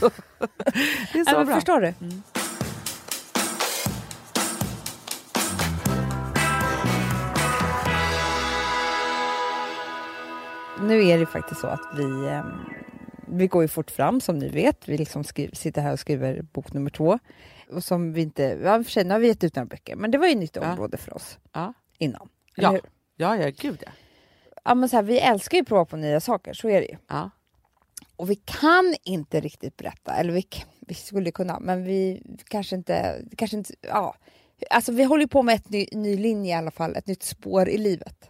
Det är så Ja, men bra. förstår du? Mm. Nu är det faktiskt så att vi, eh, vi går ju fort fram som ni vet. Vi liksom skriver, sitter här och skriver bok nummer två. Och som vi inte, ja, för sig, nu har vi gett ut några böcker, men det var ju ett nytt Ja. område för oss Ja. innan. Ja. Hur? Ja, ja, gud ja. ja men så här, vi älskar ju att prova på nya saker, så är det ju. ja. Och vi kan inte riktigt berätta, eller vi, vi skulle kunna, men vi kanske inte, kanske inte, ja. Alltså vi håller på med ett ny, ny linje i alla fall, ett nytt spår i livet.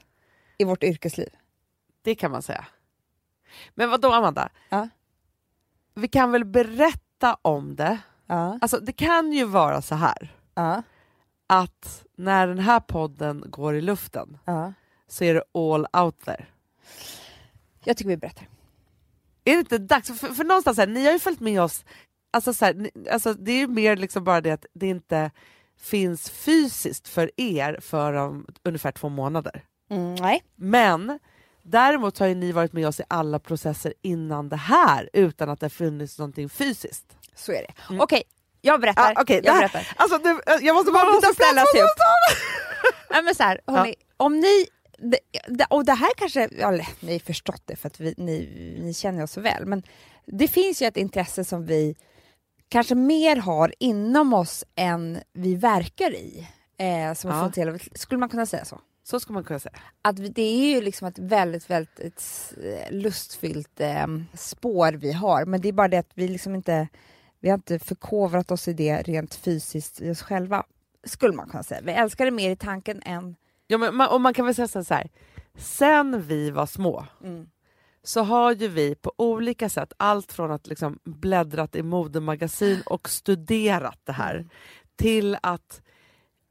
I vårt yrkesliv. Det kan man säga. Men vad då Amanda? Ja. Vi kan väl berätta om det? Ja. Alltså det kan ju vara så här Ja. att när den här podden går i luften Ja. så är det all out there. Jag tycker vi berättar. Är det inte dags? För, för någonstans, här, ni har ju följt med oss, alltså, så här, ni, alltså, det är ju mer liksom bara det att det inte finns fysiskt för er för om ungefär två månader. Mm, nej. Men däremot har ju ni varit med oss i alla processer innan det här utan att det funnits någonting fysiskt. Så är det. Mm. Okej, jag berättar. Ah, det jag här- berättar. Alltså, det, jag måste bara byta plats, tar. Nej, men så här, hörni, om ni... det- det- Och det här kanske, ja, eller, ni har förstått det för att vi, ni, ni känner oss så väl, men det finns ju ett intresse som vi kanske mer har inom oss än vi verkar i. Eh, som Ja. ja. till, skulle man kunna säga så? Så ska man kunna säga. Att det är ju liksom ett väldigt, väldigt ett, eh, lustfyllt eh, spår vi har, men det är bara det att vi liksom inte vi har inte förkovrat oss i det rent fysiskt i oss själva, skulle man kunna säga. Vi älskar det mer i tanken än... Ja, men man, och man kan väl säga så här, sen vi var små så har ju vi på olika sätt, allt från att liksom bläddrat i modemagasin och studerat det här till att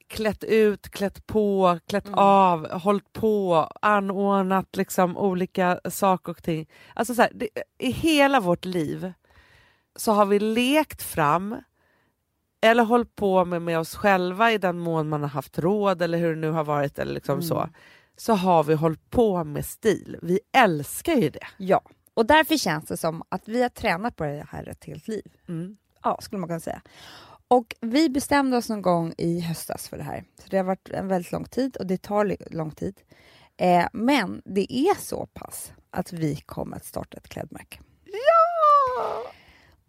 klätt ut, klätt på, klätt Mm. av, hållit på, anordnat liksom olika saker och ting. Alltså så här, det, I hela vårt liv så har vi lekt fram eller hållit på med, med oss själva i den mån man har haft råd eller hur det nu har varit eller liksom så. Så har vi hållit på med stil. Vi älskar ju det. Ja, och därför känns det som att vi har tränat på det här ett helt liv. Mm. Ja, skulle man kunna säga. Och vi bestämde oss någon gång i höstas för det här. Så det har varit en väldigt lång tid och det tar lång tid. Eh, men det är så pass att vi kommer att starta ett klädmärke. Ja!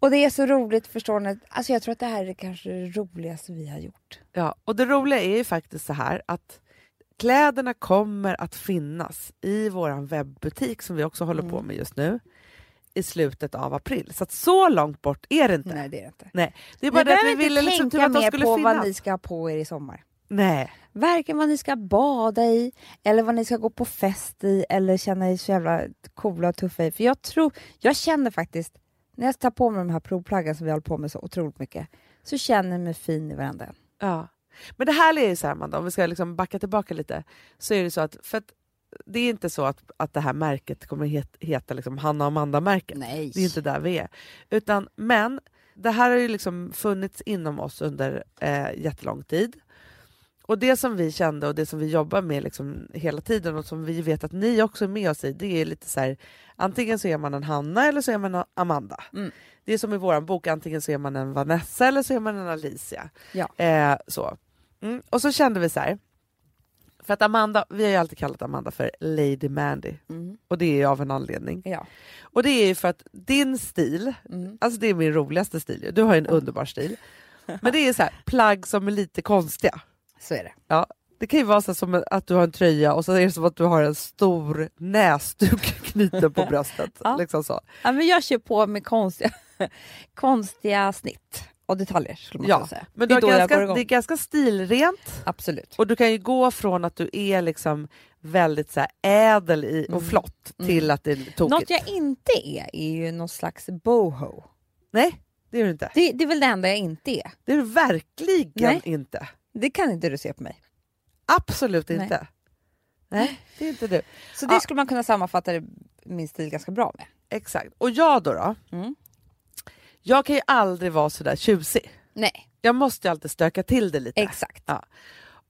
Och det är så roligt, förstår ni? Alltså jag tror att det här är kanske det roligaste vi har gjort. Ja, och det roliga är ju faktiskt så här att kläderna kommer att finnas i vår webbutik som vi också håller på med just nu i slutet av april. Så att så långt bort är det inte. Nej, det är det inte. Nej. Det är bara Ni det att vi ville liksom typ att de skulle på finnas. vad ni ska ha på er i sommar. Nej. Varken vad ni ska bada i, eller vad ni ska gå på fest i, eller känna er så jävla coola och tuffa i. För jag tror, jag känner faktiskt, när jag tar på mig de här provplaggen som vi håller på med så otroligt mycket, så känner jag mig fin i varenda en. Ja. Men det här är ju så här, Amanda, om vi ska liksom backa tillbaka lite, så är det så att, för att det är inte så att, att det här märket kommer het, heta liksom Hanna och Amanda-märket. Nej. Det är inte där vi är. Utan, men det här har ju liksom funnits inom oss under eh, jättelång tid. Och det som vi kände och det som vi jobbar med liksom hela tiden och som vi vet att ni också är med oss i, det är lite så här, antingen så är man en Hanna eller så är man en Amanda. Mm. Det är som i vår bok, antingen så är man en Vanessa eller så är man en Alicia. Ja. Eh, så. Mm. Och så kände vi så här, för att Amanda, vi har ju alltid kallat Amanda för Lady Mandy Mm. och det är ju av en anledning. Ja. Och det är ju för att din stil, Mm. alltså det är min roligaste stil, du har ju en underbar stil. Men det är så här, plagg som är lite konstiga. Så är det. Ja, det kan ju vara så som att du har en tröja och så är det som att du har en stor näsduk knuten på bröstet. Ja. liksom så. Ja, men jag kör på med konstiga, konstiga snitt och detaljer skulle man Ja, säga. Men det är ganska, det är ganska stilrent Absolut. och du kan ju gå från att du är liksom väldigt så här ädel i, och Mm. flott till att det är tokigt. Något jag inte är är ju någon slags boho. Nej, det är du inte. Det, det är väl det enda jag inte är. Det är du verkligen Nej. inte. Det kan inte du se på mig. Absolut Nej. inte. Nej, det är inte du. Så det Ja. skulle man kunna sammanfatta min stil ganska bra med. Exakt. Och jag då? då Mm. Jag kan ju aldrig vara sådär tjusig. Nej, Jag måste ju alltid stöka till det lite. exakt. Ja.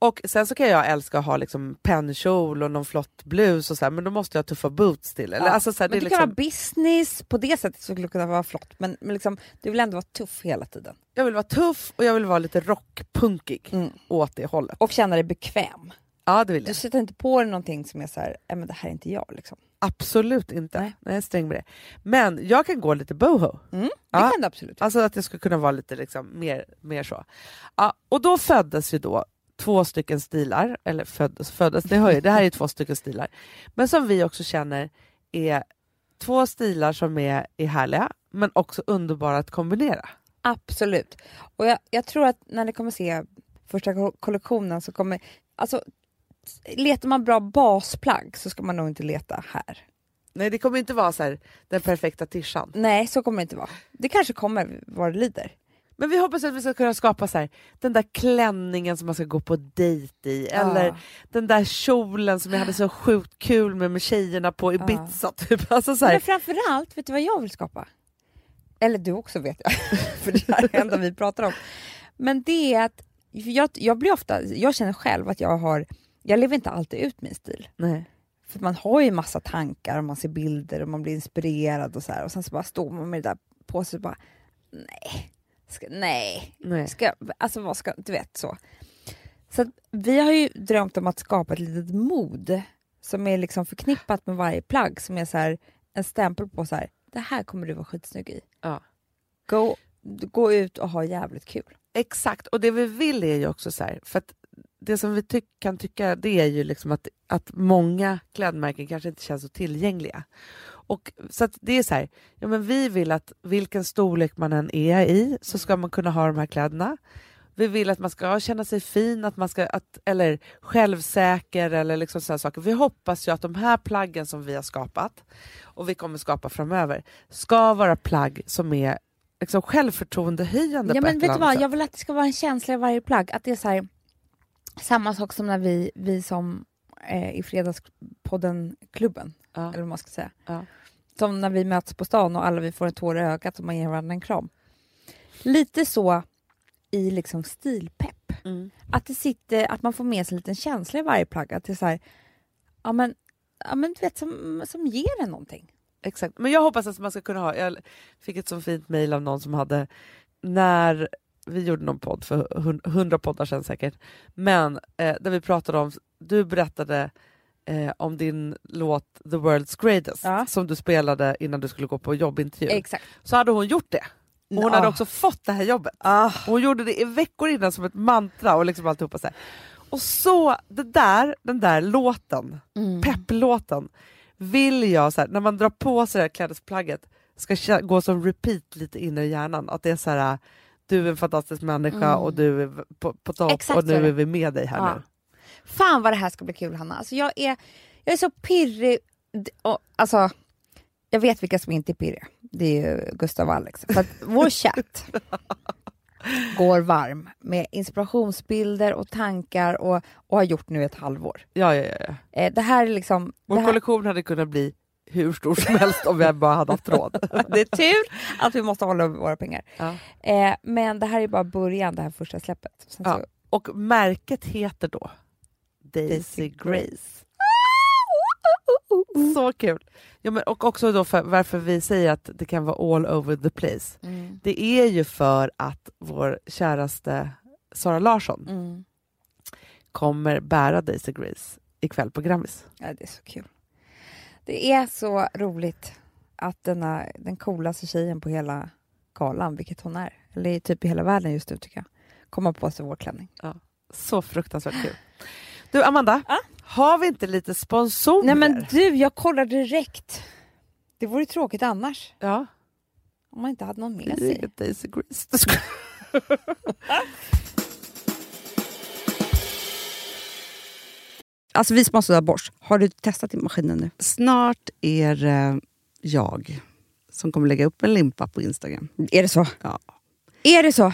Och sen så kan jag älska att ha liksom pennkjol och någon flott blus och så här, men då måste jag ha tuffa boots till. Eller? Ja. Alltså så här, men det det är kan liksom, vara business, på det sättet så skulle det kunna vara flott. Men, men liksom, du vill ändå vara tuff hela tiden. Jag vill vara tuff och jag vill vara lite rockpunkig Mm. åt det hållet. Och känna dig bekväm. Ja det vill Du jag. sätter inte på dig någonting som är så här, "Nej, men det här är inte jag. Liksom. Absolut inte. Nej. Nej. Jag är sträng med det. Men jag kan gå lite boho. Mm, det Ja. kan du absolut. Alltså att det skulle kunna vara lite liksom mer, mer så. Ja, och då föddes ju då två stycken stilar, eller föddes, föddes, det, hör ju, det här är två stycken stilar, men som vi också känner är två stilar som är, är härliga, men också underbara att kombinera. Absolut. Och jag, jag tror att när ni kommer se första ko- kollektionen så kommer... Alltså, letar man bra basplagg så ska man nog inte leta här. Nej, det kommer inte vara så här, den perfekta tishan. Nej, så kommer det inte vara. Det kanske kommer vad det lider. Men vi hoppas att vi ska kunna skapa så här, den där klänningen som man ska gå på dejt i, eller Ja. den där kjolen som jag hade så sjukt kul med med tjejerna på Ibiza. Typ. Alltså så här, Men framförallt, vet du vad jag vill skapa? Eller du också vet jag, för det här är det enda vi pratar om. Men det är att jag, jag blir ofta, jag känner själv att jag har, jag lever inte alltid ut min stil. nej. För man har ju massa tankar och man ser bilder och man blir inspirerad och så här. Och sen så bara står man med det där på sig och bara nej, ska, nej, nej. ska, alltså vad ska, du vet så. Så att vi har ju drömt om att skapa ett litet mod som är liksom förknippat med varje plagg som är så här, en stämpel på så här, det här kommer du vara skitsnygg i. Ja. Gå, gå ut och ha jävligt kul. Exakt, och det vi vill är ju också så här, för att det som vi ty- kan tycka det är ju liksom att, att många klädmärken kanske inte känns så tillgängliga. Och, så det är så här, ja, men vi vill att vilken storlek man än är i så ska man kunna ha de här kläderna. Vi vill att man ska känna sig fin, att man ska, att, eller självsäker eller liksom sådana saker. Vi hoppas ju att de här plaggen som vi har skapat och vi kommer skapa framöver ska vara plagg som är liksom självförtroendehöjande Ja men vet du vad, sätt. jag vill att det ska vara en känsla i varje plagg. Att det är så här, samma sak som när vi, vi som eh, i Fredagspodden-klubben, Ja. eller vad man ska säga. Ja. Som när vi möts på stan och alla vi får en tår i ögat och man ger varandra en kram. Lite så i liksom stilpepp. Mm. Att det sitter, att man får med sig en liten känsla i varje plagg. Att det är så här, ja men, ja men du vet som, som ger en någonting. Exakt, men jag hoppas att man ska kunna ha, jag fick ett så fint mejl av någon som hade, när vi gjorde någon podd för hun- hundra poddar sedan säkert, men eh, där vi pratade om, du berättade eh, om din låt The World's Greatest Ja. som du spelade innan du skulle gå på jobbintervju. Exakt. så hade hon gjort det. Och hon hade Ah. också fått det här jobbet. Ah. Hon gjorde det i veckor innan som ett mantra och liksom alltihopa så här. Och så, det där, den där låten, Mm. pepplåten vill jag, så här, när man drar på sig det här klädesplagget, ska gå som repeat lite inne i hjärnan. Att det är så här, du är en fantastisk människa Mm. och du är på, på topp Exakt och nu är vi med dig här Ja. nu. Fan vad det här ska bli kul Hanna. Alltså, jag, är, jag är så pirrig. Och, alltså, jag vet vilka som inte är pirriga. Det är ju Gustav och Alex. För att vår chatt går varm med inspirationsbilder och tankar och, och har gjort nu ett halvår. Ja, ja, ja. Eh, det här är liksom... Vår här, kollektion hade kunnat bli hur stor som helst om vi bara hade haft råd. det är tur att vi måste hålla våra pengar. Ja. Eh, men det här är bara början, det här första släppet. Ja. Och märket heter då Daisy Grace. Så kul! Ja, men, och också då för, varför vi säger att det kan vara all over the place. mm, Det är ju för att vår käraste Sara Larsson mm. kommer bära Daisy Grace ikväll på Grammis. Ja, det är så kul. Det är så roligt att denna, den coolaste tjejen på hela galan, vilket hon är, eller typ i hela världen just nu tycker jag, kommer på sig vår klänning. Så fruktansvärt kul. Du Amanda, Ja? har vi inte lite sponsorer? Nej men du, jag kollar direkt. Det vore tråkigt annars, Ja, om man inte hade någon med det är sig. Daisy ska- Alltså vi som har sådär borst, har du testat i maskinen nu? Snart är det jag som kommer lägga upp en limpa på Instagram. Är det så? Ja. Är det så?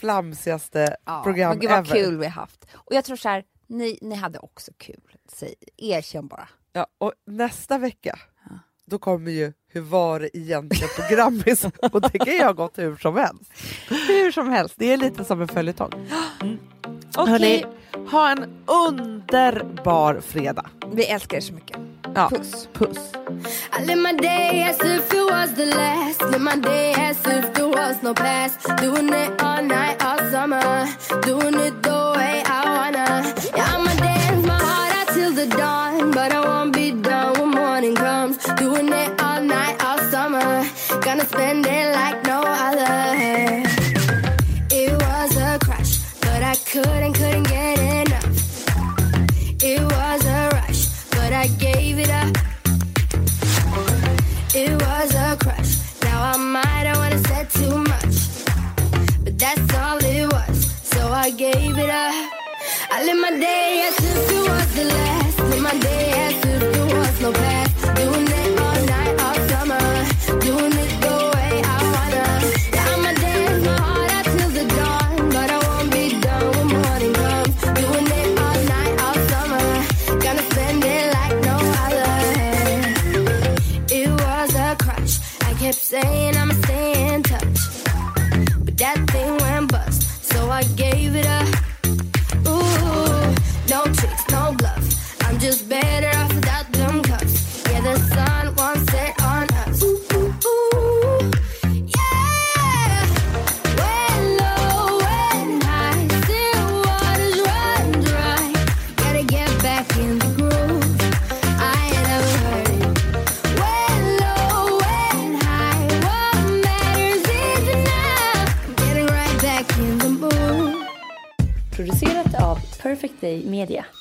flamsigaste program men gud vad ever. kul vi har haft. Och jag tror så här, ni, ni hade också kul. Säg, erkänn bara. Ja, och nästa vecka, då kommer ju Hur var det egentligen på Grammis? och det kan ju ha gått hur som helst. Hur som helst. Det är lite som en följetong. Okej, Hörni, ha en underbar fredag. vi älskar er så mycket. Ja. Puss. Puss. I live my day as if it was the last. Live my day as if there was no past. Doing it all night, all summer. Doing it the way I wanna. Yeah, I'ma dance my heart out till the dawn. But I won't be done when morning comes. Doing it all night, all summer. Gonna spend it like Perfect Day Media.